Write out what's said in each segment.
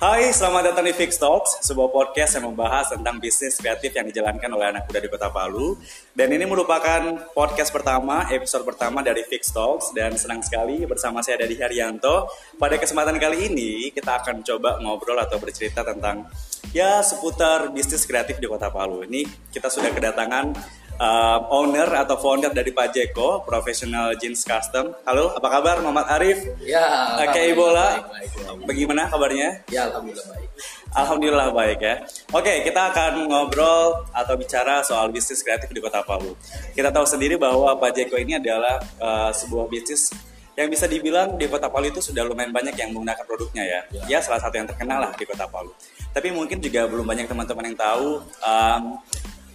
Hai, selamat datang di Fix Talks, sebuah podcast yang membahas tentang bisnis kreatif yang dijalankan oleh anak muda di Kota Palu. Dan ini merupakan podcast pertama, episode pertama dari Fix Talks dan senang sekali bersama saya dari Haryanto. Pada kesempatan kali ini kita akan coba ngobrol atau bercerita tentang ya seputar bisnis kreatif di Kota Palu. Ini kita sudah kedatangan uh, owner atau founder dari Pak Jeko, Professional Jeans Custom. Halo, apa kabar Muhammad Arif? Ya, Ibola. baik, baik, baik. Bagaimana kabarnya? Ya, alhamdulillah baik. Alhamdulillah baik ya. Oke, kita akan ngobrol atau bicara soal bisnis kreatif di Kota Palu. Kita tahu sendiri bahwa Pak Jeko ini adalah uh, sebuah bisnis yang bisa dibilang di Kota Palu itu sudah lumayan banyak yang menggunakan produknya ya. Ya, salah satu yang terkenal lah di Kota Palu. Tapi mungkin juga belum banyak teman-teman yang tahu um,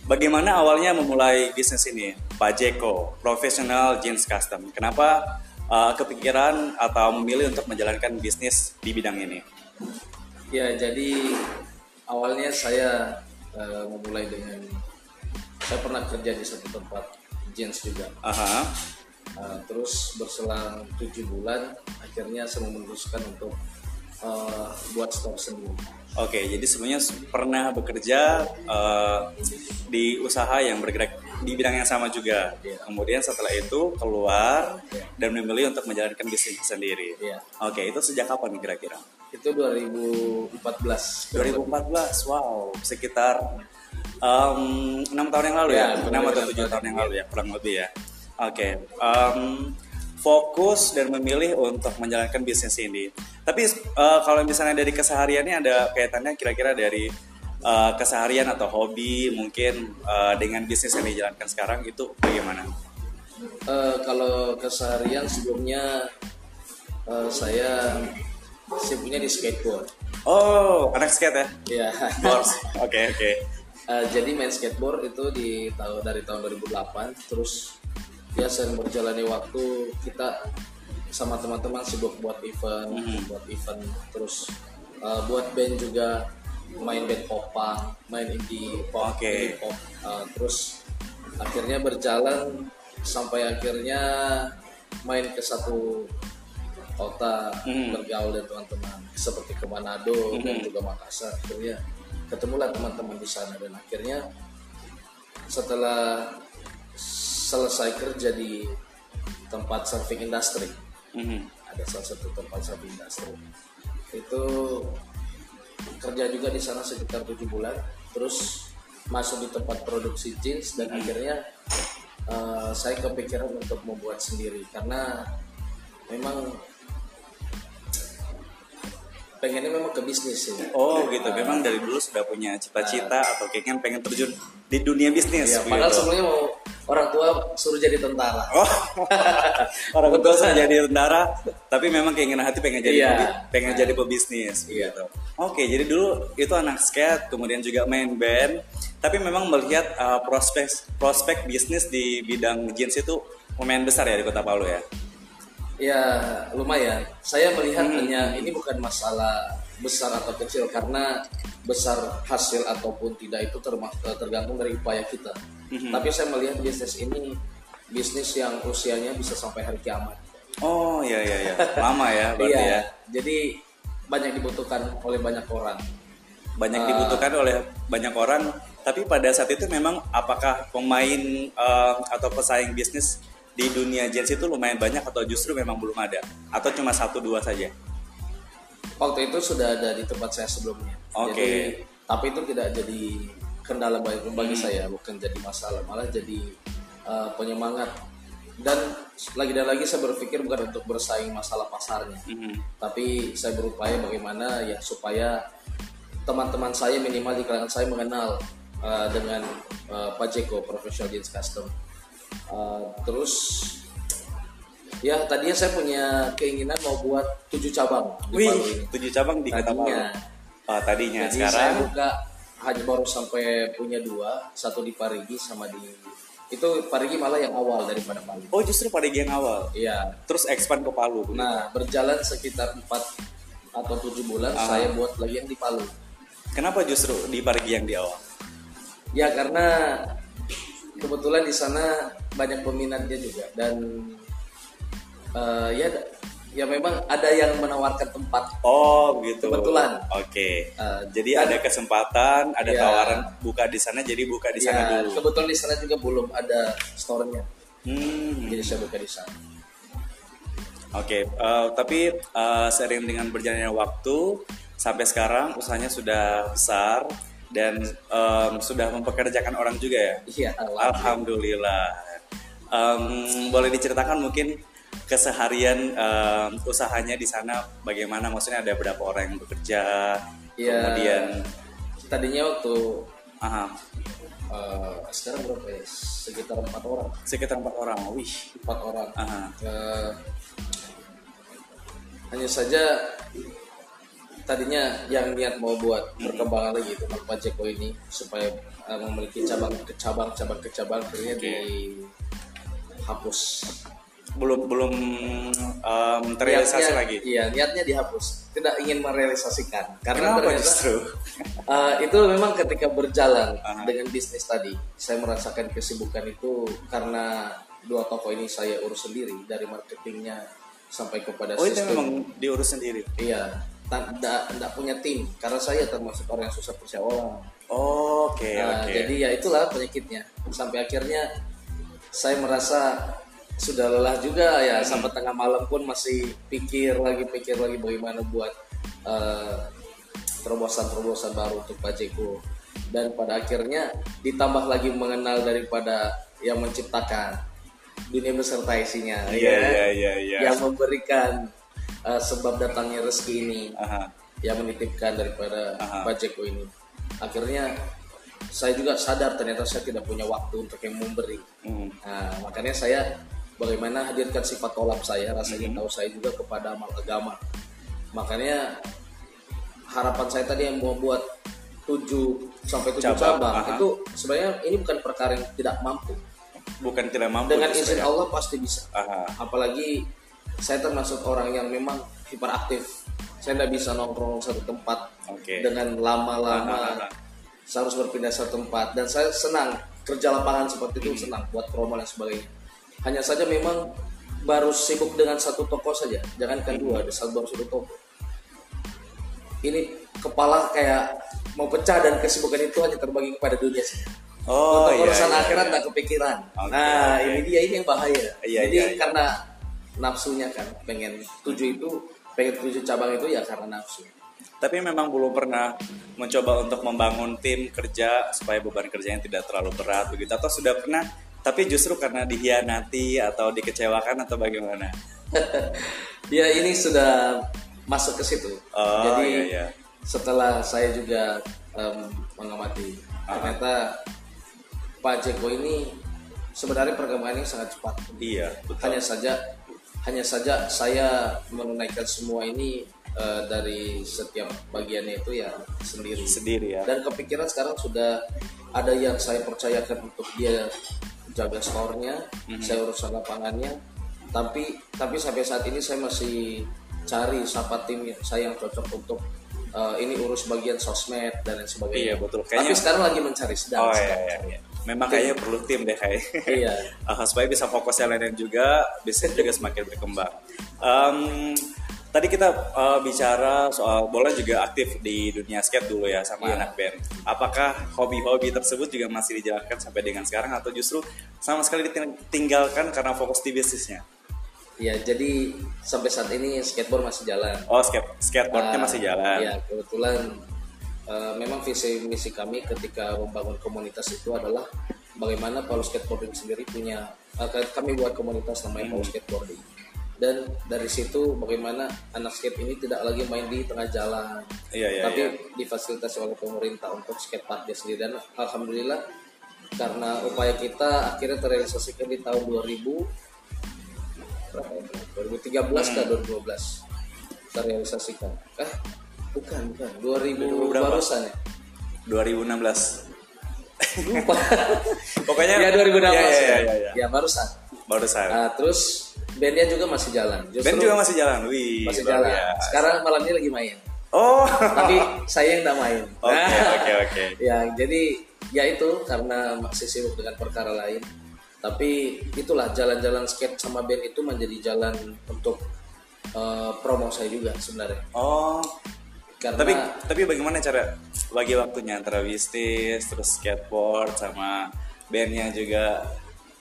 bagaimana awalnya memulai bisnis ini, Pak Jeko, Professional Jeans Custom. Kenapa uh, kepikiran atau memilih untuk menjalankan bisnis di bidang ini? Ya, jadi awalnya saya eh, memulai dengan saya pernah kerja di satu tempat jeans juga. Aha. Eh, terus berselang tujuh bulan, akhirnya saya memutuskan untuk eh, buat store sendiri. Oke, jadi sebenarnya pernah bekerja uh, di usaha yang bergerak di bidang yang sama juga. Iya. Kemudian setelah itu keluar dan memilih untuk menjalankan bisnis sendiri. Iya. Oke, itu sejak kapan kira-kira? Itu 2014. 2014. Wow, sekitar enam tahun yang lalu ya, Ya, enam atau kurang tujuh lebih tahun yang lalu ya, kurang lebih ya. Oke, em, fokus dan memilih untuk menjalankan bisnis ini. Tapi eh, kalau misalnya dari kesehariannya ada kaitannya kira-kira dari eh, keseharian atau hobi mungkin eh, dengan bisnis yang dijalankan sekarang itu bagaimana? Eh, kalau keseharian sebelumnya eh, saya sibuknya di skateboard. Oh, anak skate ya? Ya. Boards. Oke oke. Jadi main skateboard itu di tahun dari tahun 2008 terus ya sering berjalannya waktu kita sama teman-teman sibuk buat event buat event terus eh, buat band juga main band popang main indie pop, Oke. indie pop. Eh, terus akhirnya berjalan sampai akhirnya main ke satu kota Hmm. bergaul dengan teman-teman seperti ke Manado dan juga Makassar akhirnya ketemulah teman-teman di sana dan akhirnya setelah selesai kerja di tempat surfing industry Mhm. ada salah satu tempat surfing industry itu kerja juga di sana sekitar tujuh bulan terus masuk di tempat produksi jeans dan akhirnya eh, saya kepikiran untuk membuat sendiri karena memang pengennya memang ke bisnis ya Oh gitu, memang dari dulu sudah punya cita-cita atau keinginan pengen terjun di dunia bisnis. Ya, padahal begitu. sebelumnya mau orang tua suruh jadi tentara Oh, orang tua saya jadi tentara, tapi memang keinginan hati pengen jadi pebi- pengen jadi pebisnis. Iya. Gitu. Oke, jadi dulu itu anak skate, kemudian juga main band, tapi memang melihat uh, prospek prospek bisnis di bidang jeans itu lumayan besar ya di Kota Palu ya. Ya lumayan. Saya melihat hanya ini bukan masalah besar atau kecil karena besar hasil ataupun tidak itu terma- tergantung dari upaya kita. Tapi saya melihat bisnis ini bisnis yang usianya bisa sampai hari kiamat. Oh iya iya iya, lama ya berarti Iya. ya. Jadi banyak dibutuhkan oleh banyak orang. banyak dibutuhkan oleh banyak orang tapi pada saat itu memang apakah pemain eh, atau pesaing bisnis di dunia jeans itu lumayan banyak atau justru memang belum ada atau cuma satu dua saja Waktu itu sudah ada di tempat saya sebelumnya. Oke. Jadi, tapi itu tidak jadi kendala bagi, bagi saya, bukan jadi masalah, malah jadi uh, penyemangat. Dan lagi dan lagi saya berpikir bukan untuk bersaing masalah pasarnya, Mhm. tapi saya berupaya bagaimana ya supaya teman-teman saya minimal di kalangan saya mengenal uh, dengan uh, Pak Jeko Professional Jeans Custom. Uh, terus ya tadinya saya punya keinginan mau buat tujuh cabang di wih tujuh cabang di Kota Palu Tadinya. oh, tadinya Jadi saya sekarang buka hanya baru sampai punya dua, satu di Parigi sama di itu Parigi malah yang awal daripada Palu. oh justru pada yang awal Iya. terus expand ke Palu Nah berjalan sekitar 4 atau tujuh bulan Ah. saya buat lagi yang di Palu. kenapa justru di Parigi yang di awal Ya karena kebetulan di sana banyak peminatnya juga dan eh, ya ya memang ada yang menawarkan tempat Oh, gitu. Kebetulan. Oke. Eh, Jadi dan- ada kesempatan, ada Iya. tawaran buka di sana, jadi buka di sana ya, dulu. kebetulan di sana juga belum ada store-nya Hmm. jadi saya buka di sana Oke, eh, tapi eh, seiring dengan berjalannya waktu sampai sekarang usahanya sudah besar dan em, sudah mempekerjakan orang juga ya. iya alhamdulillah. Alhamdulillah. Em, boleh diceritakan mungkin keseharian em, usahanya di sana bagaimana? Maksudnya ada berapa orang yang bekerja? Iya. Kemudian, tadinya waktu aha, eh, sekarang berapa ya? Sekitar empat orang. Sekitar empat orang. Wih, empat orang. Aha, Eh, hanya saja tadinya yang niat mau buat perkembangan lagi itu Pak Jeko ini supaya memiliki cabang ke cabang cabang ke cabang akhirnya dihapus belum belum em, terrealisasi Niatnya- lagi. iya niatnya dihapus tidak ingin merealisasikan karena Kenapa ternyata justru? eh, itu memang ketika berjalan Aha. dengan bisnis tadi saya merasakan kesibukan itu karena dua toko ini saya urus sendiri dari marketingnya sampai kepada Oh itu sistem memang diurus sendiri. Iya, tidak punya tim karena saya termasuk orang yang susah percaya orang. Oke Nah, oke. Jadi ya itulah penyakitnya. Sampai akhirnya saya merasa sudah lelah juga ya Hmm. sampai tengah malam pun masih pikir lagi pikir lagi bagaimana buat eh, terobosan-terobosan baru untuk Pak Jeko. Dan pada akhirnya ditambah lagi mengenal daripada yang menciptakan dunia beserta isinya. Iya ya. iya iya iya. yang memberikan uh, sebab datangnya rezeki ini Aha. yang menitipkan daripada Aha. Pak Jeko ini akhirnya saya juga sadar ternyata saya tidak punya waktu untuk yang memberi Hmm. nah, makanya saya bagaimana hadirkan sifat tolak saya rasa Hmm. ingin tahu saya juga kepada amal agama makanya harapan saya tadi yang mau buat 7 sampai 7 Cabang, cabang, aha. itu sebenarnya ini bukan perkara yang tidak mampu Bukan tidak mampu. dengan izin ya. Allah pasti bisa Aha. apalagi saya termasuk orang yang memang hiperaktif saya tidak bisa nongkrong satu tempat Oke. dengan lama-lama saya harus berpindah satu tempat dan saya senang kerja lapangan seperti itu senang buat promo dan sebagainya hanya saja memang baru sibuk dengan satu toko saja jangankan dua ada satu baru satu toko ini kepala kayak mau pecah dan kesibukan itu hanya terbagi kepada dunia saja Oh untuk iya. urusan iya, akhirat iya. tak kepikiran. Oke, nah, ini dia ini yang bahaya. Iya, Jadi iya, iya. karena nafsunya kan pengen tujuh itu pengen tujuh cabang itu ya karena nafsu. Tapi memang belum pernah mencoba untuk membangun tim kerja supaya beban kerjanya tidak terlalu berat begitu atau sudah pernah tapi justru karena dihianati atau dikecewakan atau bagaimana? ya ini sudah masuk ke situ. Oh, Jadi iya, iya. setelah saya juga em, mengamati ternyata Pak Jeko ini sebenarnya perkembangannya sangat cepat. Iya, betul. hanya saja hanya saja saya menunaikan semua ini eh, dari setiap bagiannya itu ya sendiri Sendiri ya. dan kepikiran sekarang sudah ada yang saya percayakan untuk dia jaga store-nya Mhm. saya urusan lapangannya tapi tapi sampai saat ini saya masih cari siapa tim yang- saya yang cocok untuk eh, ini urus bagian sosmed dan lain sebagainya Iya, betul. tapi Kayaknya- sekarang lagi mencari sedang Oh iya, sedang iya, iya. Memang kayaknya perlu tim deh kayak. Iya. Ah, supaya bisa fokus yang lainnya juga, bisnis juga semakin berkembang. Em, tadi kita eh, bicara soal bola juga aktif di dunia skate dulu ya sama Iya. anak band. Apakah hobi-hobi tersebut juga masih dijalankan sampai dengan sekarang atau justru sama sekali ditinggalkan karena fokus di bisnisnya? Ya, jadi sampai saat ini skateboard masih jalan. Oh, skate skateboardnya masih jalan. Ya, kebetulan eh, memang visi misi kami ketika membangun komunitas itu adalah bagaimana Palu Skateboarding sendiri punya eh, kami buat komunitas namanya Hmm. Palu Skateboarding. Dan dari situ bagaimana anak skate ini tidak lagi main di tengah jalan, Iya, iya, tapi iya. difasilitasi oleh pemerintah untuk skatepark dia sendiri dan alhamdulillah karena upaya kita akhirnya terrealisasikan di tahun 2000 berapa itu? 2013 ke 2012 terrealisasikan. Eh, bukan, bukan. 2000 berapa? barusan ya. 2016. Lupa. Pokoknya ya 2016 ya, ya, ya. ya, ya, ya. Ya, barusan. Barusan. Nah, terus bandnya juga masih jalan. Justru Band juga masih jalan. Wih, masih jalan. biasa. Sekarang malam ini lagi main. Oh. Tapi saya yang tidak main. Oke, Nah, oke, oke. ya, jadi ya itu karena masih sibuk dengan perkara lain. Tapi itulah jalan-jalan skate sama band itu menjadi jalan untuk eh, promo saya juga sebenarnya. Oh, Karena tapi tapi bagaimana cara bagi waktunya antara bisnis terus skateboard sama bandnya juga?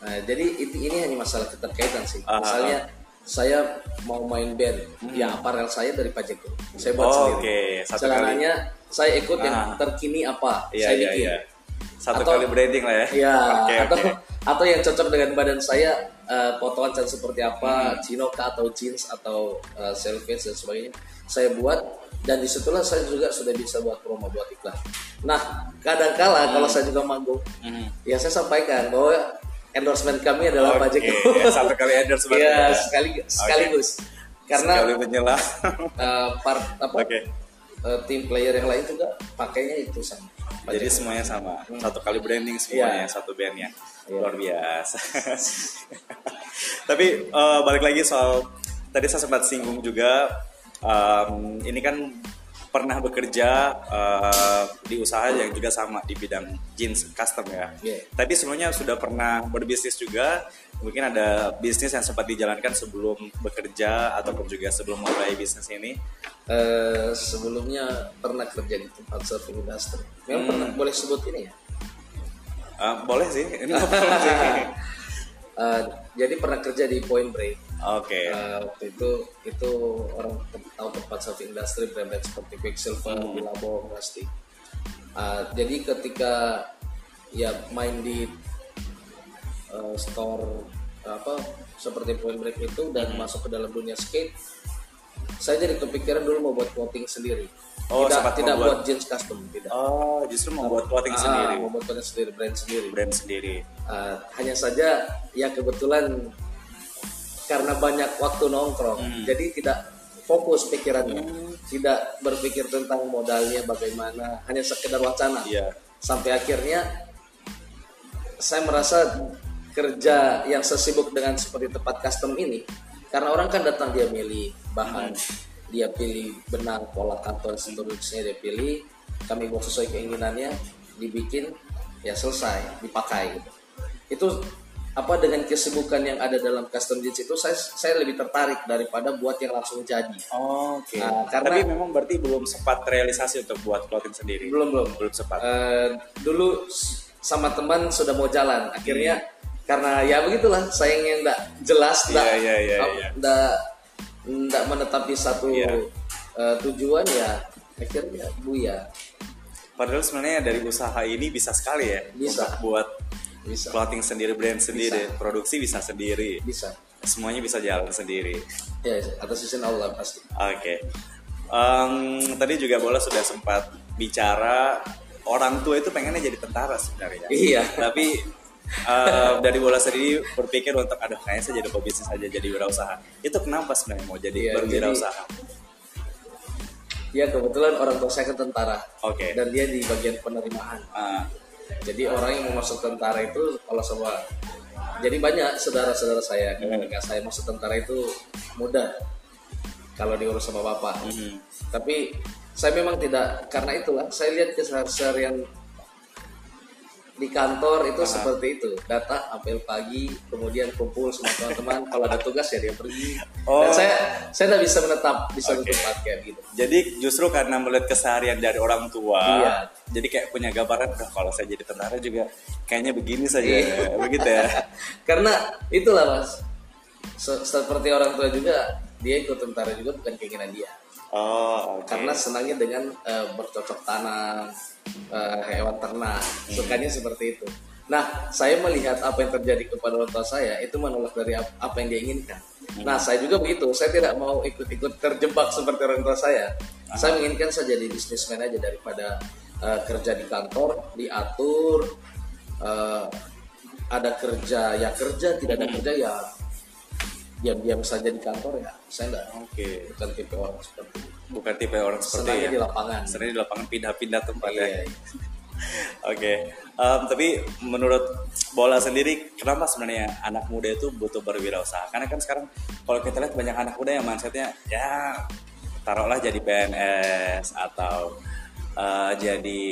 Nah, jadi ini hanya masalah keterkaitan sih. Ah, Misalnya saya mau main band, ya aparel saya dari Pajeko. Saya buat Hmm. Oh, sendiri. oke. Satu Celananya saya ikut yang Ah. terkini apa, Iya saya iya bikin. iya. Satu Atau- kali branding lah ya. Iya, Oke atau oke. atau yang cocok dengan badan saya eh, potongan can seperti Hmm. apa, chino kah atau jeans atau uh, selvedge dan sebagainya. Saya buat dan di situlah saya juga sudah bisa buat promo buat iklan. Nah, kadangkala kalau saya juga manggung, Hmm. ya saya sampaikan bahwa endorsement kami adalah Oke, Pajeko. ya, satu kali endorse berarti Iya, ya. sekali sekaligus. Karena Sekali menyela. eh, part apa Oke. eh, tim player yang lain juga pakainya itu sama. Jadi semuanya sama, satu kali branding semuanya, satu bandnya, Iya. luar biasa. Tapi eh, balik lagi soal tadi saya sempat singgung juga, em, ini kan pernah bekerja eh, di usaha yang juga sama di bidang jeans custom ya. Iya. Tapi sebelumnya sudah pernah berbisnis juga, mungkin ada bisnis yang sempat dijalankan sebelum bekerja ataupun juga sebelum mulai bisnis ini. Eh, sebelumnya pernah kerja di tempat surfing industry. Memang Hmm. pernah boleh sebut ini ya. Eh, boleh sih, ini apa-apa sih. Eh, jadi pernah kerja di Point Break. Oke. Eh, waktu itu itu orang tahu tempat surfing industry brand seperti Quicksilver, Hmm. Billabong, Rusty. Eh, jadi ketika ya main di eh, store apa seperti Point Break itu dan Hmm. masuk ke dalam dunia skate, saya jadi kepikiran dulu mau buat clothing sendiri. Oh, tidak tidak membuat- buat jeans custom, tidak. Oh, justru membuat clothing Ah, sendiri, mau buat clothing sendiri, brand sendiri. brand sendiri. Uh, hanya saja ya kebetulan karena banyak waktu nongkrong. Hmm. jadi tidak fokus pikirannya. Tidak berpikir tentang modalnya bagaimana. Hanya sekedar wacana. Iya. sampai akhirnya saya merasa kerja yang sesibuk dengan seperti tempat custom ini karena orang kan datang dia milih bahan. Dia pilih benang pola kantor seterusnya dia pilih. Kami buat sesuai keinginannya dibikin ya selesai dipakai. Gitu itu apa dengan kesibukan yang ada dalam custom jeans itu saya saya lebih tertarik daripada buat yang langsung jadi Oh, Oke. Nah, karena- Tapi memang berarti belum sempat realisasi untuk buat clothing sendiri. belum belum Belum sempat. Eh, dulu sama teman sudah mau jalan akhirnya karena ya begitulah sayangnya nggak jelas nggak Iya, iya, iya, ap- iya. nggak nggak menetap di satu Iya. eh, tujuan ya akhirnya buya Padahal sebenarnya dari usaha ini bisa sekali ya Bisa. untuk buat bisa clothing sendiri, brand sendiri, produksi bisa sendiri, bisa semuanya bisa jalan sendiri. ya atas izin Allah pasti Oke. Em, tadi juga bola sudah sempat bicara orang tua itu pengennya jadi tentara sebenarnya. Iya. Tapi em, dari bola sendiri berpikir untuk aduh kayaknya saya jadi pebisnis aja jadi wirausaha. Itu kenapa sebenarnya mau jadi Iya, berwirausaha? ya kebetulan orang tua saya kan tentara Oke. dan dia di bagian penerimaan Ah, jadi orang yang mau masuk tentara itu kalau sama jadi banyak saudara-saudara saya kakak saya masuk tentara itu mudah kalau diurus sama bapak mhm. tapi saya memang tidak karena itulah saya lihat keseharian di kantor itu seperti itu datang apel pagi kemudian kumpul sama teman-teman kalau ada tugas ya dia pergi Oh. dan saya saya tidak bisa menetap di satu Oke. tempat kayak gitu Jadi justru karena melihat keseharian dari orang tua, Iya. jadi kayak punya gambaran, "Duh, kalau saya jadi tentara juga kayaknya begini saja, Iya. begitu ya. karena itulah mas Se- seperti orang tua juga dia ikut tentara juga bukan keinginan dia Oh, oke. karena senangnya dengan eh, bercocok tanam eh, hewan ternak. Sukanya seperti itu. Nah saya melihat apa yang terjadi kepada orang tua saya itu menolak dari ap- apa yang dia inginkan. Nah saya juga begitu. Saya tidak mau ikut-ikut terjebak seperti orang tua saya. Saya menginginkan saya jadi bisnismen aja daripada eh, kerja di kantor diatur eh, ada kerja ya kerja tidak ada kerja ya diam-diam saja di kantor ya saya enggak Oke. bukan tipe orang seperti itu Bukan tipe orang seperti senangnya ya. di lapangan Senangnya di lapangan pindah-pindah tempat ya. Iya, iya. Oke. Em, tapi menurut bola sendiri, kenapa sebenarnya anak muda itu butuh berwirausaha? Karena kan sekarang kalau kita lihat banyak anak muda yang mindsetnya ya taruhlah jadi PNS atau eh, jadi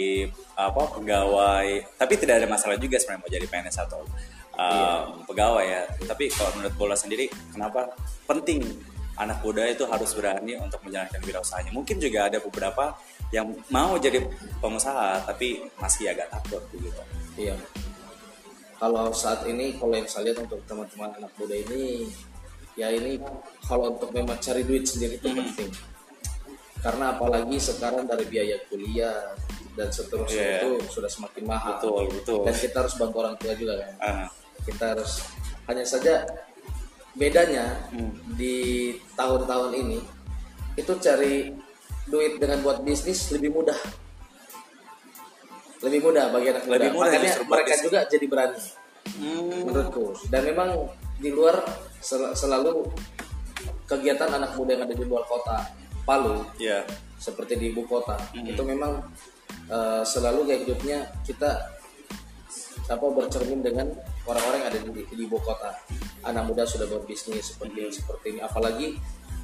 apa pegawai. Tapi tidak ada masalah juga sebenarnya mau jadi PNS atau em, pegawai ya. Tapi kalau menurut bola sendiri, kenapa penting anak muda itu harus berani untuk menjalankan wirausahanya. Mungkin juga ada beberapa yang mau jadi pengusaha tapi masih agak takut begitu. Iya. Kalau saat ini kalau yang saya lihat untuk teman-teman anak muda ini ya ini kalau untuk memang cari duit sendiri itu penting. Karena apalagi sekarang dari biaya kuliah dan seterusnya Iya. itu sudah semakin mahal. Betul, betul. Dan kita harus bantu orang tua juga kan. Ah, Kita harus hanya saja bedanya Hmm. di tahun-tahun ini itu cari duit dengan buat bisnis lebih mudah. Lebih mudah bagi anak muda. Lebih mudah Makanya mereka bisnis. juga jadi berani hmm, menurutku. Dan memang di luar sel- selalu kegiatan anak muda yang ada di luar kota Palu ya, seperti di ibu kota Hmm. itu memang eh, selalu gaya hidupnya kita apa bercermin dengan orang-orang yang ada di, di ibu kota anak muda sudah berbisnis seperti Hmm. seperti ini apalagi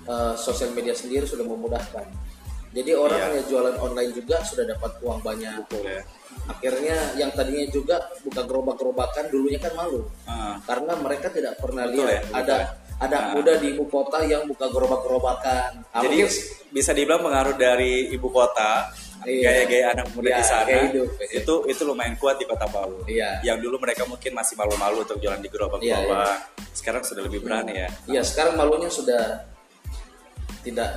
eh, sosial media sendiri sudah memudahkan jadi orang Iya. hanya jualan online juga sudah dapat uang banyak betul ya. akhirnya yang tadinya juga buka gerobak-gerobakan dulunya kan malu Ah, karena mereka tidak pernah Betul lihat ya, betul ada ya. anak Ah. muda di ibu kota yang buka gerobak-gerobakan Ah, Jadi mungkin- bisa dibilang pengaruh dari ibu kota. Gaya-gaya anak muda Iya, di sana gaya hidup. itu itu lumayan kuat di kota Palu. Iya. Yang dulu mereka mungkin masih malu-malu untuk jualan di gerobak-gerobak, Iya, sekarang sudah lebih berani ya. Iya, sekarang malunya sudah tidak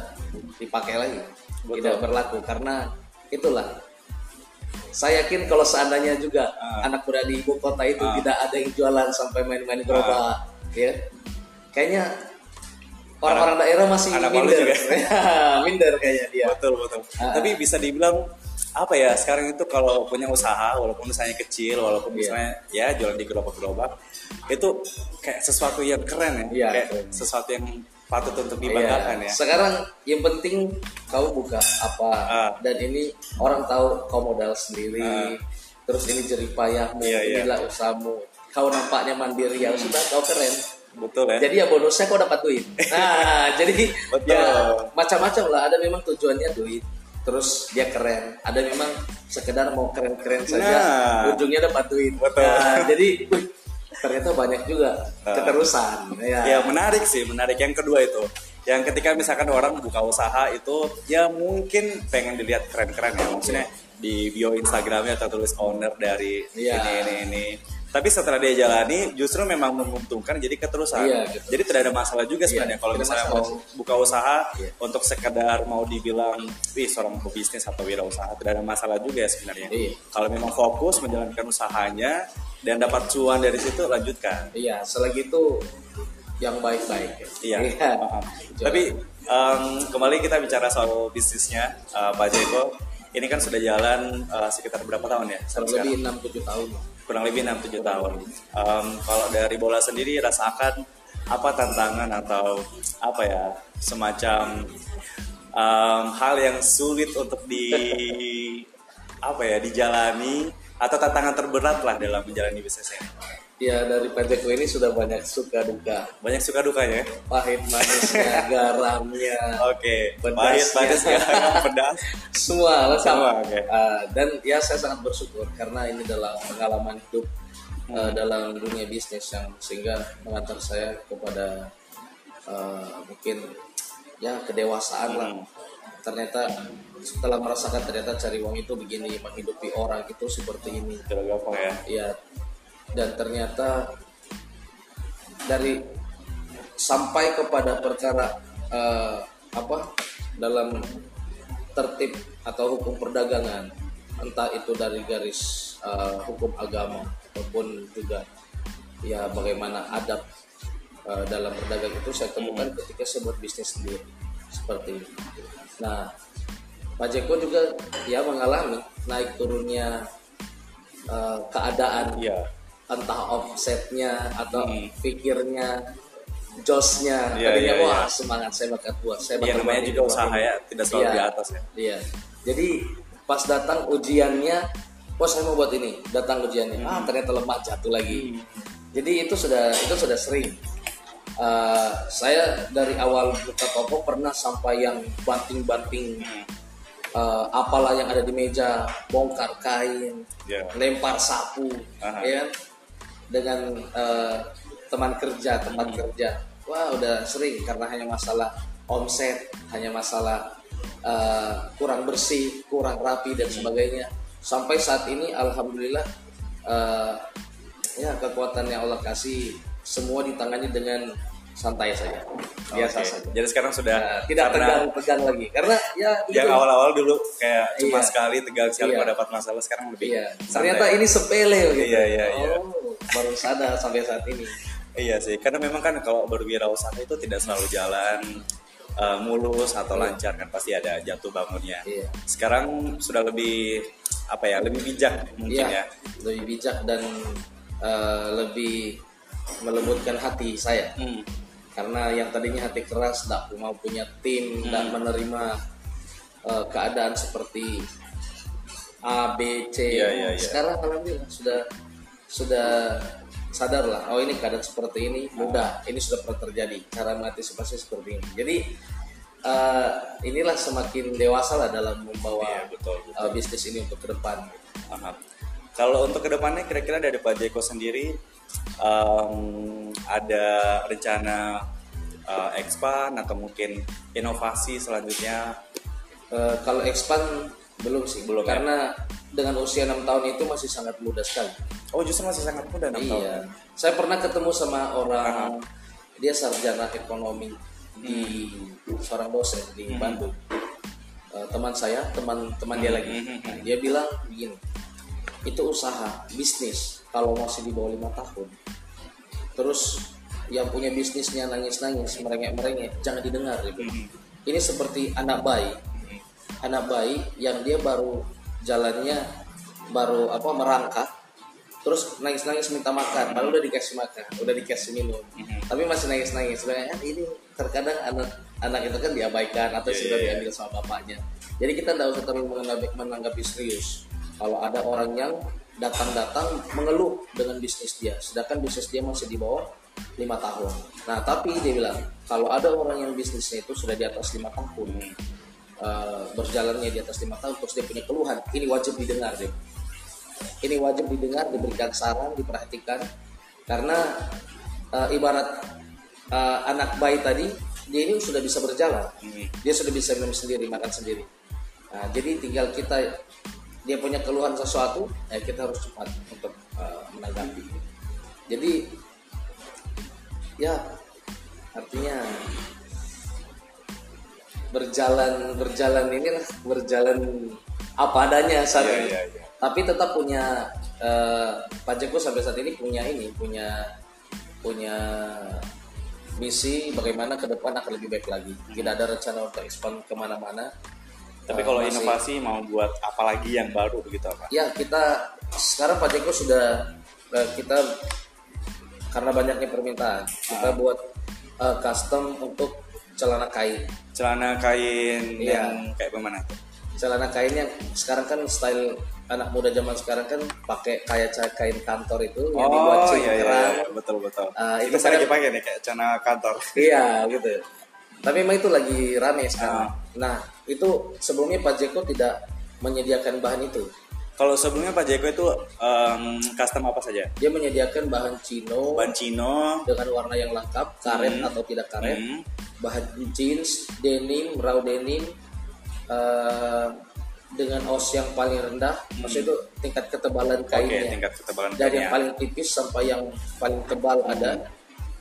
dipakai lagi, Betul. tidak berlaku karena itulah. Saya yakin kalau seandainya juga Ah. anak muda di ibu kota itu Ah. tidak ada yang jualan sampai main-main gerobak, ya, kayaknya orang-orang daerah masih anak minder, juga. minder kayaknya dia. Betul betul. Ah. Tapi bisa dibilang apa ya sekarang itu kalau punya usaha walaupun usahanya kecil walaupun Iya. misalnya ya jualan di gerobak-gerobak itu kayak sesuatu yang keren ya, Iya, kayak keren. sesuatu yang patut untuk Iya. dibanggakan ya. Sekarang yang penting kau buka apa Ah. dan ini orang tahu kau modal sendiri. Ah. Terus ini jerih payahmu, Iya, iya. inilah usahamu. Kau nampaknya mandiri ya sudah kau keren. Betul ya. Jadi ya bonusnya kau dapat duit. Nah, jadi Betul. ya macam-macam lah. Ada memang tujuannya duit. Terus dia keren. Ada memang sekedar mau keren-keren saja. Nah. Ujungnya dapat duit. Betul. Nah, jadi wih, ternyata banyak juga Nah. keterusan. Ya. Ya menarik sih, menarik yang kedua itu. Yang ketika misalkan orang buka usaha itu ya mungkin pengen dilihat keren-keren ya maksudnya di bio Instagramnya atau tulis owner dari Iya. ini ini ini. Tapi setelah dia jalani justru memang menguntungkan jadi keterusan. Iya, gitu. Jadi tidak ada masalah juga sebenarnya Iya, kalau misalnya masalah mau buka usaha Iya. untuk sekedar mau dibilang wih seorang pebisnis atau wirausaha tidak ada masalah juga ya sebenarnya. Iya. Kalau memang fokus menjalankan usahanya dan dapat cuan dari situ lanjutkan. Iya, selagi itu yang baik-baik. Iya, paham. Tapi em, kembali kita bicara soal bisnisnya, eh, Pak Jeko. Ini kan sudah jalan eh, sekitar berapa tahun ya? lebih sekarang? 6-7 tahun. Kurang lebih 6-7 tahun. Em, kalau dari bola sendiri rasakan apa tantangan atau apa ya semacam em, hal yang sulit untuk di apa ya dijalani atau tantangan terberat lah dalam menjalani bisnis ini. Ya dari Pak Jeko ini sudah banyak suka duka, Banyak suka dukanya. ya? pahit manisnya, garamnya, Oke, Pedasnya. pahit, pedas, garam, pedas. semua lengkap. Semua, oke. Ah, dan ya saya sangat bersyukur karena ini adalah pengalaman hidup Hmm. ah, dalam dunia bisnis yang sehingga mengantar saya kepada ah, mungkin ya kedewasaan lah. Hmm. Ternyata setelah merasakan ternyata cari uang itu begini menghidupi orang itu seperti ini. Tidak gampang ya. ya dan ternyata dari sampai kepada perkara eh, apa dalam tertib atau hukum perdagangan entah itu dari garis eh, hukum agama ataupun juga ya bagaimana adab eh, dalam berdagang itu saya temukan ketika saya buat bisnis sendiri seperti ini. Nah, Pak Jeko juga ya mengalami naik turunnya eh, keadaan Iya. Entah offsetnya atau Hmm. pikirnya josnya Iya, tadinya iya, wah iya. semangat saya bakal buat saya Iya bakal namanya buat juga usaha ya, tidak selalu Iya. di atas ya. iya jadi pas datang ujiannya oh saya mau buat ini datang ujiannya Hmm. ah ternyata lemah jatuh lagi jadi itu sudah itu sudah sering Eh, saya dari awal buka toko pernah sampai yang banting-banting Hmm. eh, apalah yang ada di meja bongkar kain Iya. lempar sapu Aha. ya kan? Dengan eh, teman kerja Hmm. kerja wah udah sering karena hanya masalah omset hanya masalah uh, kurang bersih kurang rapi dan sebagainya sampai saat ini alhamdulillah uh, ya kekuatan yang Allah kasih semua ditangani dengan santai saja biasa Oke. saja Jadi sekarang sudah Nah, tidak tegang-tegang lagi karena ya yang awal-awal dulu kayak cuma Iya. sekali tegang sekali Iya. dapat masalah sekarang lebih Iya, santai. ternyata ini sepele gitu. Iya, iya, iya. Oh, baru sadar sampai saat ini. Iya sih, karena memang kan kalau berwirausaha itu tidak selalu jalan uh, mulus atau lancar kan pasti ada jatuh bangunnya. Iya. Sekarang sudah lebih apa ya, lebih bijak mungkin Iya, ya. lebih bijak dan eh, lebih melembutkan hati saya. Hmm. Karena yang tadinya hati keras, tidak mau punya tim dan menerima eh, keadaan seperti A, B, C. Iya, iya, iya. Sekarang alhamdulillah sudah sudah sadar lah. Oh ini keadaan seperti ini mudah. Ini sudah pernah terjadi. Cara mengantisipasi seperti ini. Jadi eh, inilah semakin dewasa lah dalam membawa Iya, betul, betul. eh, bisnis ini untuk ke depan. Aha. Kalau untuk ke depannya kira-kira dari Pak Jeko sendiri em, ada rencana uh, expand atau mungkin inovasi selanjutnya? Eh, kalau expand belum sih, Belum ya? karena dengan usia enam tahun itu masih sangat muda sekali. Oh justru masih sangat muda 6 tahun. Iya, saya pernah ketemu sama orang dia sarjana ekonomi di seorang dosen di Bandung. Eh, teman saya, teman-teman dia lagi, Nah, dia bilang begini, itu usaha bisnis kalau masih di bawah lima tahun, terus yang punya bisnisnya nangis-nangis, merengek-merengek, jangan didengar. Gitu. Ini seperti anak bayi, anak bayi yang dia baru jalannya baru apa merangkak terus nangis-nangis minta makan padahal udah dikasih makan udah dikasih minum tapi masih nangis-nangis sebenarnya ini terkadang anak anak itu kan diabaikan atau Iya, sudah iya, iya. diambil sama bapaknya jadi kita tidak usah terlalu menanggapi, menanggapi serius kalau ada orang yang datang-datang mengeluh dengan bisnis dia sedangkan bisnis dia masih di bawah lima tahun. Nah tapi dia bilang kalau ada orang yang bisnisnya itu sudah di atas lima tahun eh, berjalannya di atas lima tahun terus dia punya keluhan ini wajib didengar deh ini wajib didengar diberikan saran diperhatikan. Karena eh, ibarat eh, anak bayi tadi dia ini sudah bisa berjalan. Hmm. dia sudah bisa minum sendiri makan sendiri. Nah, jadi tinggal kita dia punya keluhan sesuatu ya kita harus cepat untuk eh, menanggapi jadi ya artinya berjalan berjalan ini lah berjalan apa adanya saat Iya, ini. iya, iya. tapi tetap punya eh, Pak Jeko sampai saat ini punya ini punya punya misi bagaimana ke depan akan lebih baik lagi tidak ada rencana untuk expand ke mana-mana Tapi kalau masih- inovasi mau buat apa lagi yang baru begitu apa? ya kita sekarang Pak Jeko sudah eh, kita karena banyaknya permintaan kita Ah. buat eh, custom untuk celana kain Celana kain Iya. yang kayak bagaimana? celana kainnya sekarang kan style anak muda zaman sekarang kan pakai kayak kain kantor itu yang dibuat Oh iya iya, cingkrang. iya, betul betul. Ah, itu itu saya lagi pakai nih kayak celana kantor. Iya gitu. Tapi memang itu lagi rame sekarang. Ah. Nah itu sebelumnya Pak Jeko tidak menyediakan bahan itu. Kalau sebelumnya Pak Jeko itu em, custom apa saja? Dia menyediakan bahan chino Ban chino, dengan warna yang lengkap, karet Hmm. atau tidak karet, Hmm. bahan jeans, denim, raw denim, eh, dengan os yang paling rendah. Maksudnya itu tingkat ketebalan kainnya. tingkat ketebalan dari kainnya. yang paling tipis sampai yang paling tebal ada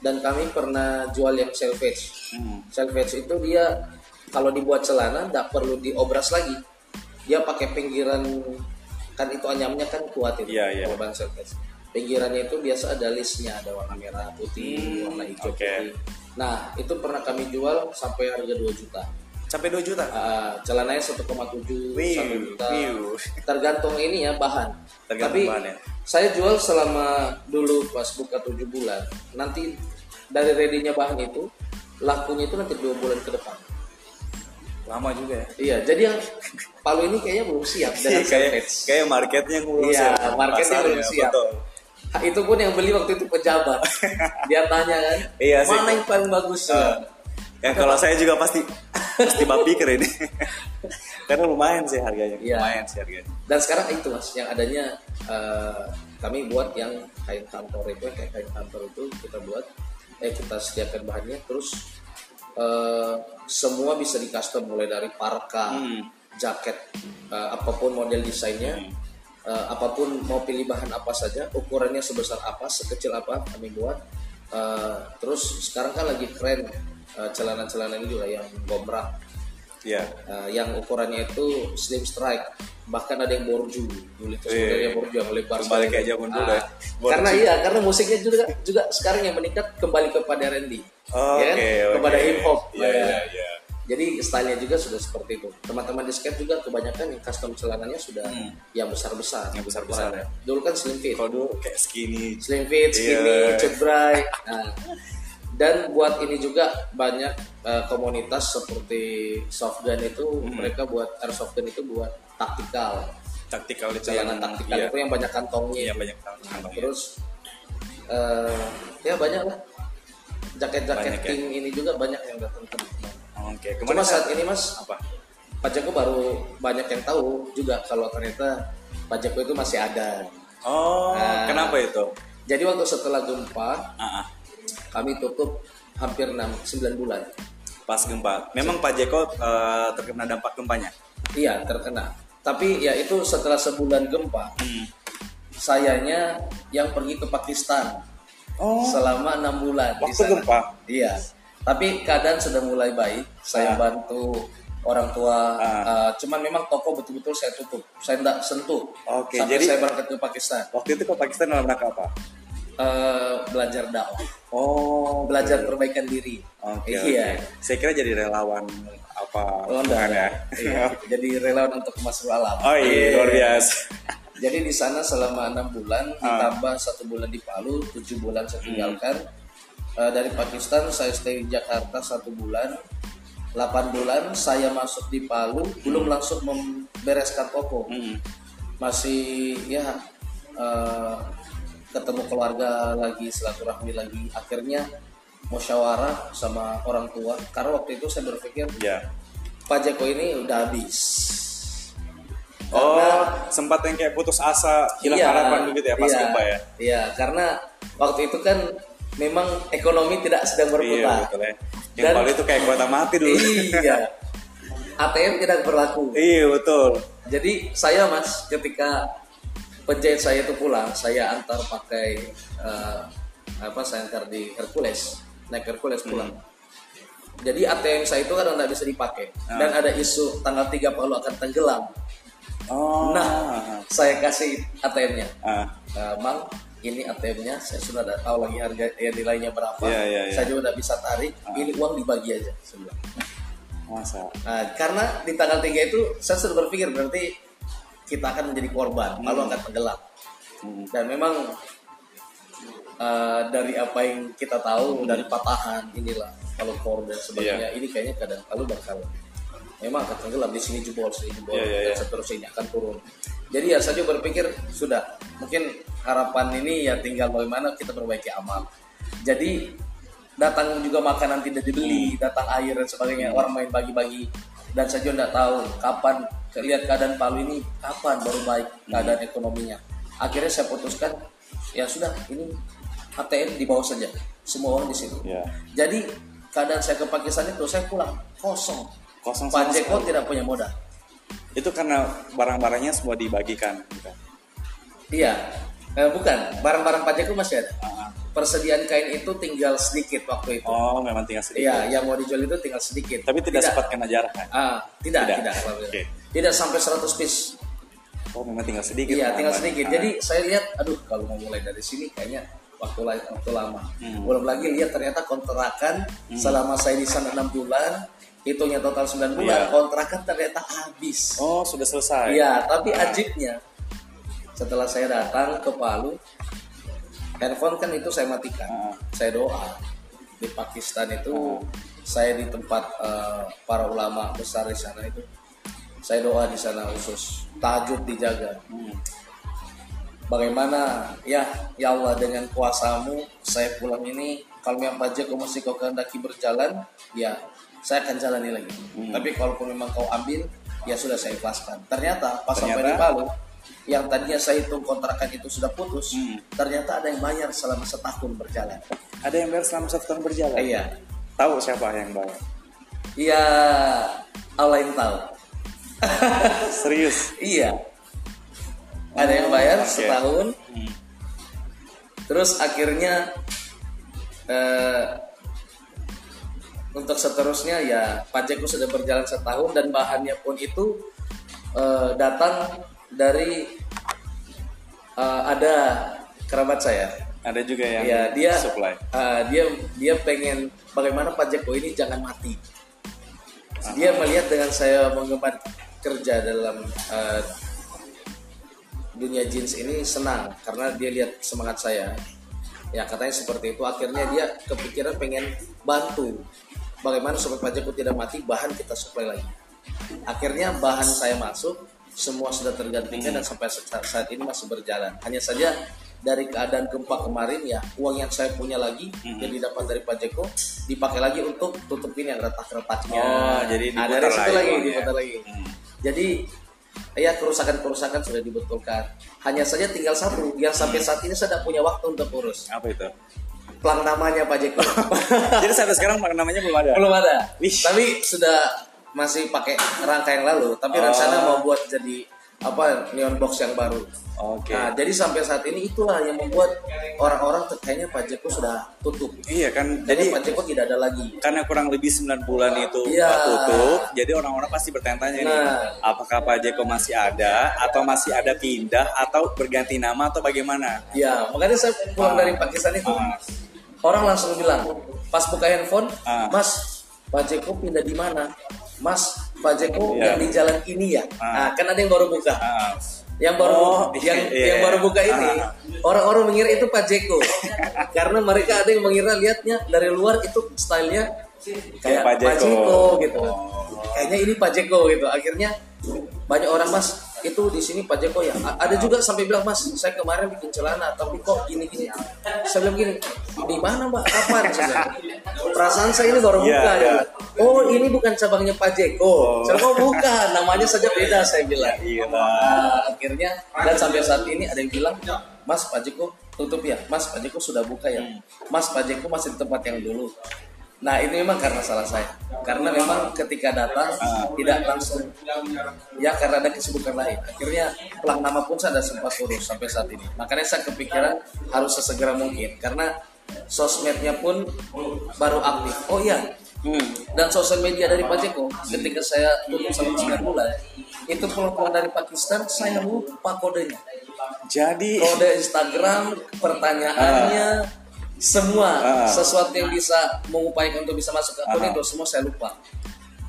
dan kami pernah jual yang selvage Hmm. selvage itu dia kalau dibuat celana tidak perlu diobras lagi dia pakai pinggiran kan itu anyamnya kan kuat itu Iya, iya. kalau pinggirannya itu biasa ada listnya ada warna merah putih Hmm, warna hijau oke. putih nah itu pernah kami jual sampai harga 2 juta Sampai 2 juta. Ah, celananya 1,7 Wiu, 1 juta wiu. tergantung ini ya bahan Tergantung tapi bahan ya. saya jual selama dulu pas buka 7 bulan nanti dari ready-nya bahan itu lakunya itu nanti dua bulan ke depan Lama juga ya. iya jadi yang Palu ini kayaknya belum siap dengan kayak Selvage. kayak marketnya belum Iya, siap. marketnya Pasarnya, belum siap. Betul. Itu pun yang beli waktu itu pejabat dia tanya kan Iya sih. mana yang paling bagus Eh, yang kalau saya juga pasti pasti bab pikir ini. Karena lumayan sih harganya. Iya. Lumayan sih harganya. dan sekarang itu mas yang adanya eh, kami buat yang kain kantor itu kayak kain kantor itu kita buat eh kita sediakan bahannya terus eh, semua bisa di custom mulai dari parka Hmm. jaket eh, apa pun model desainnya eh, apa pun mau pilih bahan apa saja ukurannya sebesar apa sekecil apa kami buat. Eh, terus sekarang kan lagi keren celana-celana ini juga yang gombrang Iya. Eh, yang ukurannya itu slim strike bahkan ada yang borju dulu itu sebenarnya Iya. borju yang lebar Kembali kayak zaman dulu Ah, ya. Karena iya karena musiknya juga juga sekarang yang meningkat kembali kepada R&B Oh, ya kan? Oke. kepada hip hop Iya, iya, iya. jadi stylenya juga sudah seperti itu teman-teman di skate juga kebanyakan yang custom celananya sudah yang besar-besar Hmm. Yang besar-besar, Ukurannya. dulu kan slim fit Kalau dulu kayak skinny. slim fit, skinny, Iya. cebrai. Nah, dan buat ini juga banyak eh, komunitas seperti soft gun itu Hmm. mereka buat airsoft gun itu buat taktikal. Taktikal di Celana celana. taktikal Iya. itu yang banyak kantongnya. Iya itu. banyak kantongnya. Terus eh, ya banyak lah. Jaket-jaket ya. king ini juga banyak yang datang ke Oke, Cuma ke mana saat ini mas, apa? Pak Joko baru banyak yang tahu juga kalau ternyata Pak Joko itu masih ada. Oh, Nah. kenapa itu? Jadi waktu setelah gempa Ah, ah. Kami tutup hampir 6 9 bulan. pas gempa. Memang Pak Jeko eh, terkena dampak gempanya. Iya, terkena. Tapi ya itu setelah sebulan gempa, Hmm. sayanya yang pergi ke Pakistan Oh, selama enam bulan di waktu sana. gempa. Iya. Tapi keadaan sudah mulai baik. Saya Ah. bantu orang tua. Ah. eh, cuman memang toko betul-betul saya tutup. Saya tidak sentuh. Oke, sampai jadi- saya berangkat ke Pakistan. Waktu itu ke Pakistan dalam rangka apa? Eh, belajar dakwah, Oh, belajar perbaikan diri. Oke, iya. oke. Saya kira jadi relawan apa Oh, bukan enggak, ya? Iya. Jadi relawan untuk masuk alam. Oh iya, luar biasa. Jadi di sana selama enam bulan Ah. ditambah satu bulan di Palu, tujuh bulan saya tinggalkan. Eh, dari Pakistan saya stay di Jakarta satu bulan, 8 bulan saya masuk di Palu, belum langsung membereskan toko, Hmm. masih ya eh, ketemu keluarga lagi, silaturahmi lagi, akhirnya musyawarah sama orang tua. Karena waktu itu saya berpikir Ya. Pak Jeko ini udah habis. Oh, sempat yang kayak putus asa, hilang Iya, harapan begitu ya pas iya, gempa ya? Iya, karena waktu itu kan memang ekonomi tidak sedang Iya, berputar. betul ya. Yang Dan- itu kayak kuota mati dulu. iya. ATM tidak berlaku. iya, betul. Jadi saya mas ketika penjahit saya itu pulang, saya antar pakai eh, apa? Saya antar di Hercules, naik Hercules pulang. Jadi ATM saya itu kan tidak bisa dipakai dan ada isu tanggal 3 Palu akan tenggelam. Oh. Nah, saya kasih ATM-nya. Ah, Eh, Mang, ini ATM-nya saya sudah tahu lagi harga ya, nilainya berapa. Iya, iya, iya. Saya juga tidak bisa tarik. Ini uang dibagi aja. bilang. masa. Nah, karena di tanggal 3 itu saya sudah berpikir berarti kita akan menjadi korban, lalu akan tenggelam. Hmm. Dan memang eh, dari apa yang kita tahu dari patahan inilah kalau kor dan sebagainya ini kayaknya kadang lalu bakal memang akan tenggelam di sini jebol sini jebol Iya, iya, dan iya. seterusnya ini akan turun. Jadi ya saya juga berpikir sudah mungkin harapan ini ya tinggal bagaimana kita perbaiki amal. Jadi datang juga makanan tidak dibeli, datang air dan sebagainya, orang main bagi-bagi dan saya juga tidak tahu kapan lihat keadaan Palu ini kapan baru baik keadaan ekonominya. Akhirnya saya putuskan ya sudah ini ATM di bawah saja, semua orang di situ. Ya. Jadi keadaan saya ke Pakistan itu saya pulang kosong. Kosong Pak Jeko tidak punya modal. Itu karena barang-barangnya semua dibagikan. Iya, Eh, bukan barang-barang Pak Jeko masih ada. Ah, ah. Persediaan kain itu tinggal sedikit waktu itu. Oh, memang tinggal sedikit. Iya, yang mau dijual itu tinggal sedikit. Tapi tidak, sempat kena jarak kan? Ah, tidak, Tidak. tidak, alhamdulillah. Tidak sampai 100 piece. Oh, memang tinggal sedikit. Iya, tinggal Bang. sedikit. Ah. Jadi saya lihat, aduh, kalau mau mulai dari sini kayaknya waktu waktu lama. Hmm. Belum lagi lihat ternyata kontrakan selama saya di sana 6 bulan, hitungnya total 9 bulan, Iya. kontrakan ternyata habis. Oh, sudah selesai. Iya, tapi ajibnya setelah saya datang ke Palu, handphone kan itu saya matikan. Ah. Saya doa di Pakistan itu saya di tempat eh, para ulama besar di sana itu. Saya doa di sana khusus tahajud dijaga. Hmm. Bagaimana ya ya Allah dengan kuasamu saya pulang ini kalau memang pajak kau mesti kau kehendaki berjalan ya saya akan jalani lagi. Hmm. Tapi kalaupun memang kau ambil ya sudah saya ikhlaskan. Ternyata pas sampai Ternyata? di Palu yang tadinya saya hitung kontrakan itu sudah putus, Hmm. ternyata ada yang bayar selama setahun berjalan. Ada yang bayar selama satu tahun berjalan. Iya, Tahu siapa yang bayar? iya, Allah yang tahu. Serius. Iya, ada yang bayar Oke. setahun, Hmm. terus akhirnya eh, untuk seterusnya ya pajakku sudah berjalan setahun dan bahannya pun itu eh, datang dari eh, ada kerabat saya. Ada juga yang Ya dia supply. eh, dia dia pengen bagaimana pajakku ini jangan mati. Dia melihat dengan saya mengemban kerja dalam eh, dunia jeans ini senang karena dia lihat semangat saya. Ya katanya seperti itu. Akhirnya dia kepikiran pengen bantu bagaimana supaya pajakku tidak mati bahan kita supply lagi. Akhirnya bahan saya masuk semua sudah tergantikan dan sampai saat ini masih berjalan. Hanya saja dari keadaan gempa kemarin ya uang yang saya punya lagi yang didapat dari Pajeko dipakai lagi untuk tutupin yang retak-retaknya. Oh, jadi nah, diputar dari situ lagi lagi diputar lagi. Hmm. Jadi ya kerusakan-kerusakan sudah dibetulkan. Hanya saja tinggal satu yang sampai saat ini saya tidak punya waktu untuk urus. Apa itu? Plang namanya Pak Jeko. Jadi sampai sekarang namanya belum ada. Belum ada. Wih. Tapi sudah masih pakai rangka yang lalu. Tapi Oh. rencana mau buat jadi apa neon box yang baru. Oke. Nah, jadi sampai saat ini itulah yang membuat orang-orang kayaknya Pak Jeko sudah tutup. Iya kan. Jadi Jadi Pak Jeko tidak ada lagi. karena kurang lebih 9 bulan itu Iya. tutup, jadi orang-orang pasti bertanya-tanya nih, Nah. apakah Pak Jeko masih ada atau masih ada pindah atau berganti nama atau bagaimana? Ya, makanya saya pulang Ah. dari Pakistan itu Ah. orang langsung bilang pas buka handphone, Ah. Mas Pak Jeko pindah di mana? Mas Pak Jeko Iya. yang di jalan ini ya. Ah. Nah, kan ada yang baru buka. Ah, Yang baru Oh, yang iya. yang baru buka ini Ah. orang-orang mengira itu Pak Jeko. Karena mereka ada yang mengira lihatnya dari luar itu stylenya kayak Pak Pak Jeko. Jeko gitu. Oh. Kayaknya ini Pak Jeko gitu. Akhirnya banyak orang Mas itu di sini Pak Jeko ya. Ada juga sampai bilang Mas, saya kemarin bikin celana tapi kok gini-gini. Saya bilang gini, di mana Mbak? Kapan? Saya. Perasaan saya ini baru Iya, buka iya. ya. Oh ini bukan cabangnya Pak Jeko. Saya bilang, oh bukan, namanya saja beda saya bilang. Iya. Nah, akhirnya dan sampai saat ini ada yang bilang, Mas Pak Jeko tutup ya, Mas Pak Jeko sudah buka ya, Mas Pak Jeko masih di tempat yang dulu. Nah ini memang karena salah saya, karena memang ketika datang tidak langsung, ya karena ada kesibukan lain. Akhirnya pelang nama pun saya tidak sempat urus sampai saat ini. Makanya saya kepikiran harus sesegera mungkin, karena sosmednya pun baru aktif. Oh iya, Hmm. dan sosial media dari Pak Jeko ketika saya tutup selama 9 bulan itu pulang-pulang dari Pakistan saya lupa kodenya Jadi kode Instagram pertanyaannya semua Ah. sesuatu yang bisa mengupayakan untuk bisa masuk ke akun Ah. itu semua saya lupa.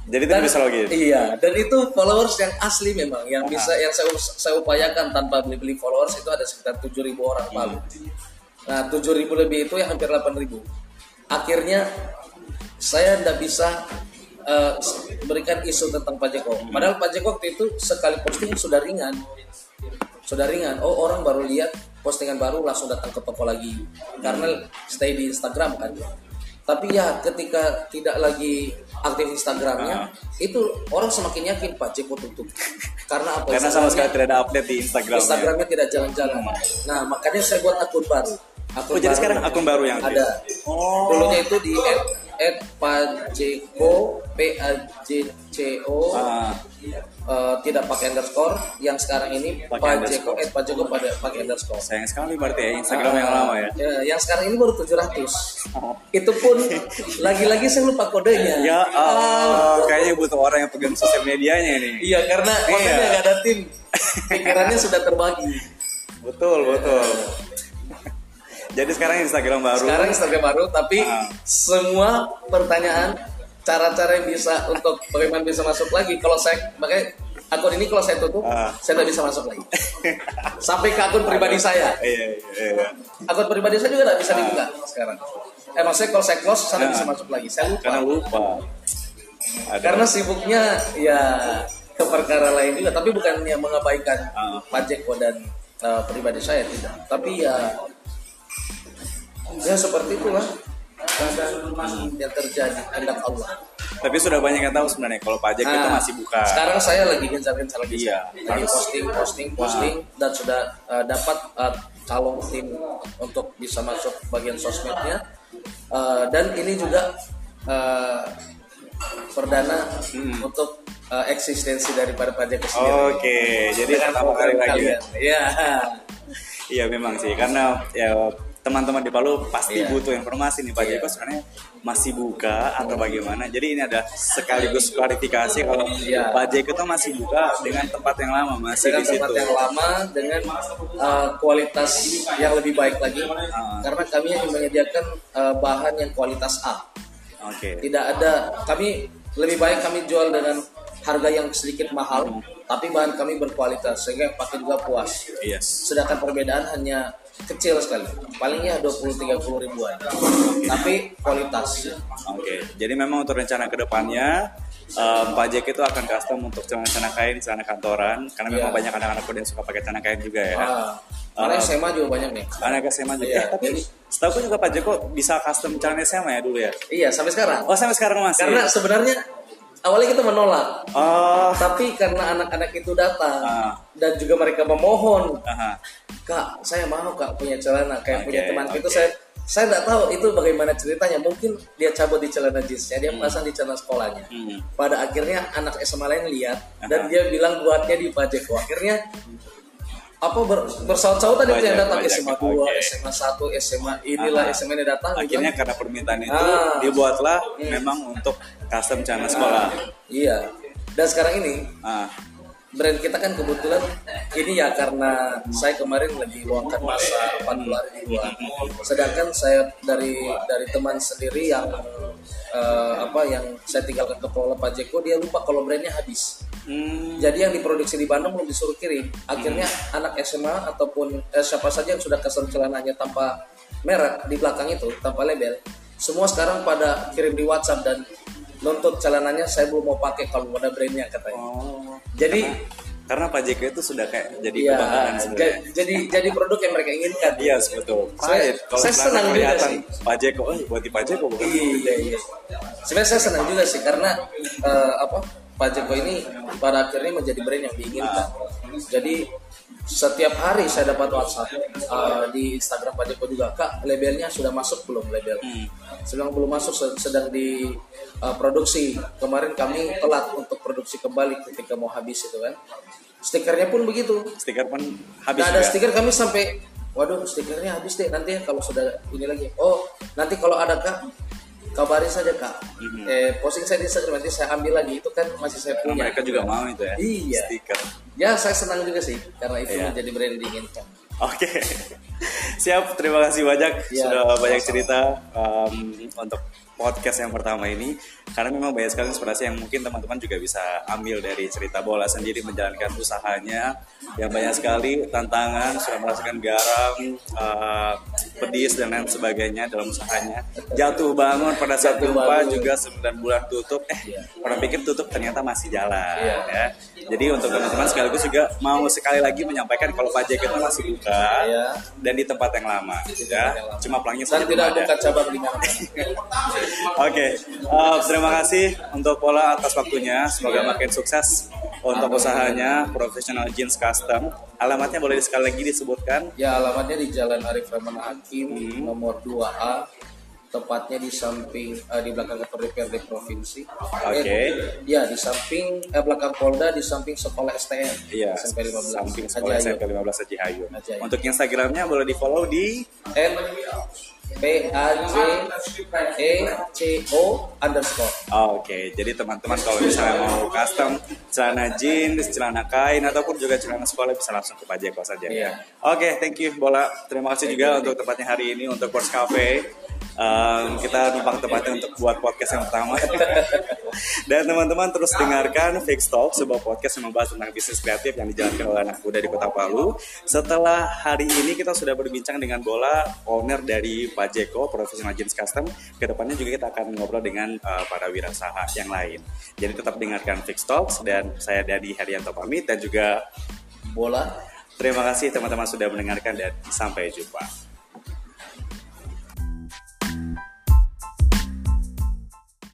Jadi tidak bisa login. iya dan itu followers yang asli memang yang bisa yang saya saya upayakan tanpa beli-beli followers itu ada sekitar 7.000 orang palu nah 7.000 lebih itu yang hampir 8.000 akhirnya saya tidak bisa eh, berikan isu tentang Pak Jeko padahal Pak Jeko waktu itu sekali posting sudah ringan. Sudah ringan. Oh orang baru lihat postingan baru langsung datang ke toko lagi. Karena stay di Instagram kan. Tapi ya ketika tidak lagi aktif Instagramnya itu orang semakin yakin Pak Jeko tutup. Karena apa? Karena sama sekali tidak ada update di Instagram. Instagramnya tidak jalan-jalan. Nah makanya saya buat akun baru. Akun Oh, jadi baru. sekarang akun baru yang ada. Oh. dulunya itu di at, at pajeko p a j c o. Ah. Eh, tidak pakai underscore yang sekarang ini Pakai pajeko underscore. at pajeko pada pakai underscore Sayang sekali berarti ya Instagram yang Ah, lama ya. yang sekarang ini baru 700 itu pun lagi-lagi saya lupa kodenya Ya, ah, kayaknya butuh orang yang pegang sosial medianya nih. iya karena makanya Iya. nggak ada tim pikirannya sudah terbagi Betul, betul. Jadi sekarang Instagram baru. sekarang Instagram baru tapi Ah. semua pertanyaan cara-cara yang bisa untuk bagaimana bisa masuk lagi kalau saya makanya akun ini kalau saya tutup Ah. saya tidak bisa masuk lagi sampai ke akun pribadi saya Iya, iya, iya. akun pribadi saya juga tidak bisa dibuka sekarang eh maksudnya kalau saya close saya tidak Ah. bisa masuk lagi saya lupa Karena lupa. Ada. karena sibuknya ya ke perkara lain juga tapi bukan yang mengabaikan Ah. Pak Jeko dan uh, pribadi saya tidak tapi ya ya seperti itulah yang terjadi kehendak Allah Tapi sudah banyak yang tahu sebenarnya kalau Pak Jack itu Nah, masih buka. Sekarang saya lagi gencar-gencar lagi. Iya, lagi harus. posting, posting, posting dan sudah uh, dapat uh, calon tim untuk bisa masuk bagian sosmednya. Uh, dan ini juga uh, perdana Hmm. untuk uh, eksistensi daripada Pak Jeko sendiri. Oke, jadi Dengan pertama kali lagi. ya. Iya. Iya memang sih, karena ya teman-teman di Palu pasti Iya. butuh informasi nih Pak Iya. Jeko sebenarnya masih buka atau bagaimana. Jadi ini ada sekaligus klarifikasi kalau Iya. Pak Jeko itu masih buka dengan tempat yang lama masih dengan di situ. tempat yang lama dengan uh, kualitas yang lebih baik lagi Ah. karena kami hanya menyediakan uh, bahan yang kualitas A Oke. tidak ada kami lebih baik kami jual dengan harga yang sedikit mahal tapi bahan kami berkualitas sehingga yang pakai juga puas Yes. sedangkan perbedaan hanya kecil sekali palingnya 20-30 ribuan tapi kualitas Oke. Jadi memang untuk rencana ke depannya em, Pak Jek itu akan custom untuk celana-celana kain, celana kantoran karena memang Iya. banyak anak-anak muda yang suka pakai celana kain juga ya. ah, karena Ah. SMA juga banyak nih Anak SMA juga. Eh, tapi jadi- setahu juga Pak Jeko bisa custom celana SMA ya dulu ya. iya sampai sekarang Oh sampai sekarang masih. karena sebenarnya awalnya kita menolak Oh. tapi karena anak-anak itu datang Ah. dan juga mereka memohon Aha. kak saya mau kak punya celana kayak Oke, punya teman oke. itu saya saya nggak tahu itu bagaimana ceritanya mungkin dia cabut di celana jeansnya dia pasang di celana sekolahnya Hmm. pada akhirnya anak SMA lain lihat Aha. dan dia bilang buatnya di Pajeko akhirnya apa ber, bersaut-sautan itu yang Banyak, datang banyak. SMA 2, Oke. SMA 1, SMA inilah Aha. SMA ini datang gitu Akhirnya kan. karena permintaan itu Ah. dibuatlah memang untuk custom celana sekolah. iya dan sekarang ini Ah. brand kita kan kebetulan ini ya karena saya kemarin lagi luangkan masa 40 hari di luar. Sedangkan saya dari dari teman sendiri yang eh, apa yang saya tinggalkan ke Pulau Pak Jeko dia lupa kalau brandnya habis. Hmm. Jadi yang diproduksi di Bandung belum disuruh kirim. Akhirnya anak SMA ataupun eh, siapa saja yang sudah custom celananya tanpa merek di belakang itu tanpa label, semua sekarang pada kirim di WhatsApp dan nuntut celananya saya belum mau pakai kalau ada brandnya katanya. Oh. Jadi Karena Pak Jeko itu sudah kayak jadi Iya, kebanggaan sebenarnya. ja- jadi jadi produk yang mereka inginkan. Iya, betul. Saya- Pride. Kalau saya celana senang juga kelihatan sih. Pak Jeko, oh buat di Pak Jeko bukan? Iya, iya. Sebenarnya saya senang juga sih karena eh, apa Pak Jeko ini pada akhirnya menjadi brand yang diinginkan. Jadi setiap hari saya dapat WhatsApp eh, di Instagram Pak Jeko juga, Kak, labelnya sudah masuk belum label? Sedang belum masuk, se- sedang di eh, produksi. Kemarin kami telat untuk produksi kembali ketika mau habis itu kan. Stikernya pun begitu. Stiker pun habis Nggak ada juga. stiker kami sampai waduh stikernya habis deh nanti ya kalau sudah ini lagi oh nanti kalau ada kak kabarin saja kak Mhm. eh posting saya di Instagram nanti saya ambil lagi itu kan masih saya Karena punya mereka juga mau itu ya. Iya. Stiker. ya saya senang juga sih karena itu Iya. menjadi brand yang diinginkan Oke, siap. Terima kasih banyak Ya, sudah banyak cerita um, untuk podcast yang pertama ini. Karena memang banyak sekali inspirasi yang mungkin teman-teman juga bisa ambil dari cerita bola sendiri menjalankan usahanya. Yang banyak sekali tantangan, sudah merasakan garam, uh, pedis dan lain sebagainya dalam usahanya. Jatuh bangun pada saat gempa juga 9 bulan tutup. Eh, Iya. orang pikir tutup ternyata masih jalan. Iya. Ya. Jadi untuk teman-teman sekaligus juga mau sekali lagi menyampaikan kalau Pak Jack itu masih buka Iya. dan di tempat yang lama, ya. Cuma pelangnya saja tidak ada. cabang di Oke, uh, terima kasih untuk Pola atas waktunya. Semoga makin sukses untuk usahanya Professional Jeans Custom. Alamatnya boleh sekali lagi disebutkan. ya alamatnya di Jalan Arif Rahman Hakim Hmm. nomor 2A tepatnya di samping eh, di belakang kantor DPRD provinsi. Oke. Eh, ya di samping eh, belakang Polda di samping sekolah STM. Iya, SMP 15. samping sekolah. SMP 15 Haji Hayu. Untuk Instagramnya boleh di follow di N P A J E C O underscore. Oke, jadi teman-teman kalau misalnya mau custom celana jeans, celana kain ataupun juga celana sekolah bisa langsung ke Pak Jeko saja. Iya. Oke, thank you Bola. Terima kasih juga untuk tempatnya hari ini untuk Course Cafe. Um, kita numpang tempatnya untuk buat podcast yang pertama. Dan teman-teman terus dengarkan Fix Talk, sebuah podcast yang membahas tentang bisnis kreatif yang dijalankan oleh anak muda di Kota Palu. Setelah hari ini kita sudah berbincang dengan Bola, owner dari Pak Jeko, Professional Jeans Custom. Ke depannya juga kita akan ngobrol dengan uh, para wirausaha yang lain. Jadi tetap dengarkan Fix Talks dan saya Dadi Herianto pamit dan juga Bola terima kasih teman-teman sudah mendengarkan dan sampai jumpa.